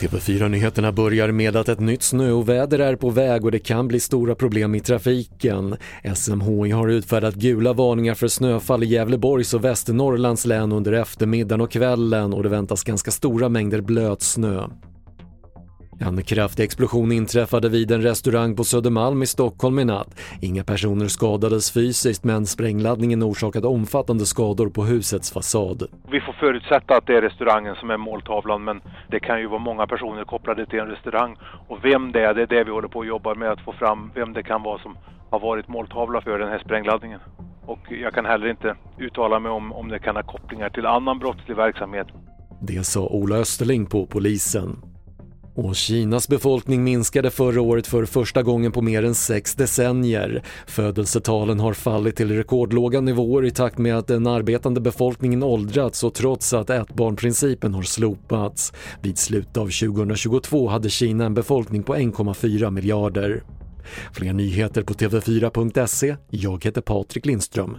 TV4-nyheterna börjar med att ett nytt snöoväder är på väg och det kan bli stora problem i trafiken. SMHI har utfärdat gula varningar för snöfall i Gävleborgs och Västernorrlands län under eftermiddagen och kvällen och det väntas ganska stora mängder blöt snö. En kraftig explosion inträffade vid en restaurang på Södermalm i Stockholm i natt. Inga personer skadades fysiskt men sprängladdningen orsakade omfattande skador på husets fasad. Vi får förutsätta att det är restaurangen som är måltavlan men det kan ju vara många personer kopplade till en restaurang och vem det är, det är det vi håller på att jobba med att få fram vem det kan vara som har varit måltavla för den här sprängladdningen. Och jag kan heller inte uttala mig om, om det kan ha kopplingar till annan brottslig verksamhet. Det sa Ola Österling på polisen. Och Kinas befolkning minskade förra året för första gången på mer än sex decennier. Födelsetalen har fallit till rekordlåga nivåer i takt med att den arbetande befolkningen åldrats och trots att ettbarnprincipen har slopats. Vid slutet av 2022 hade Kina en befolkning på 1,4 miljarder. Fler nyheter på TV4.se. Jag heter Patrik Lindström.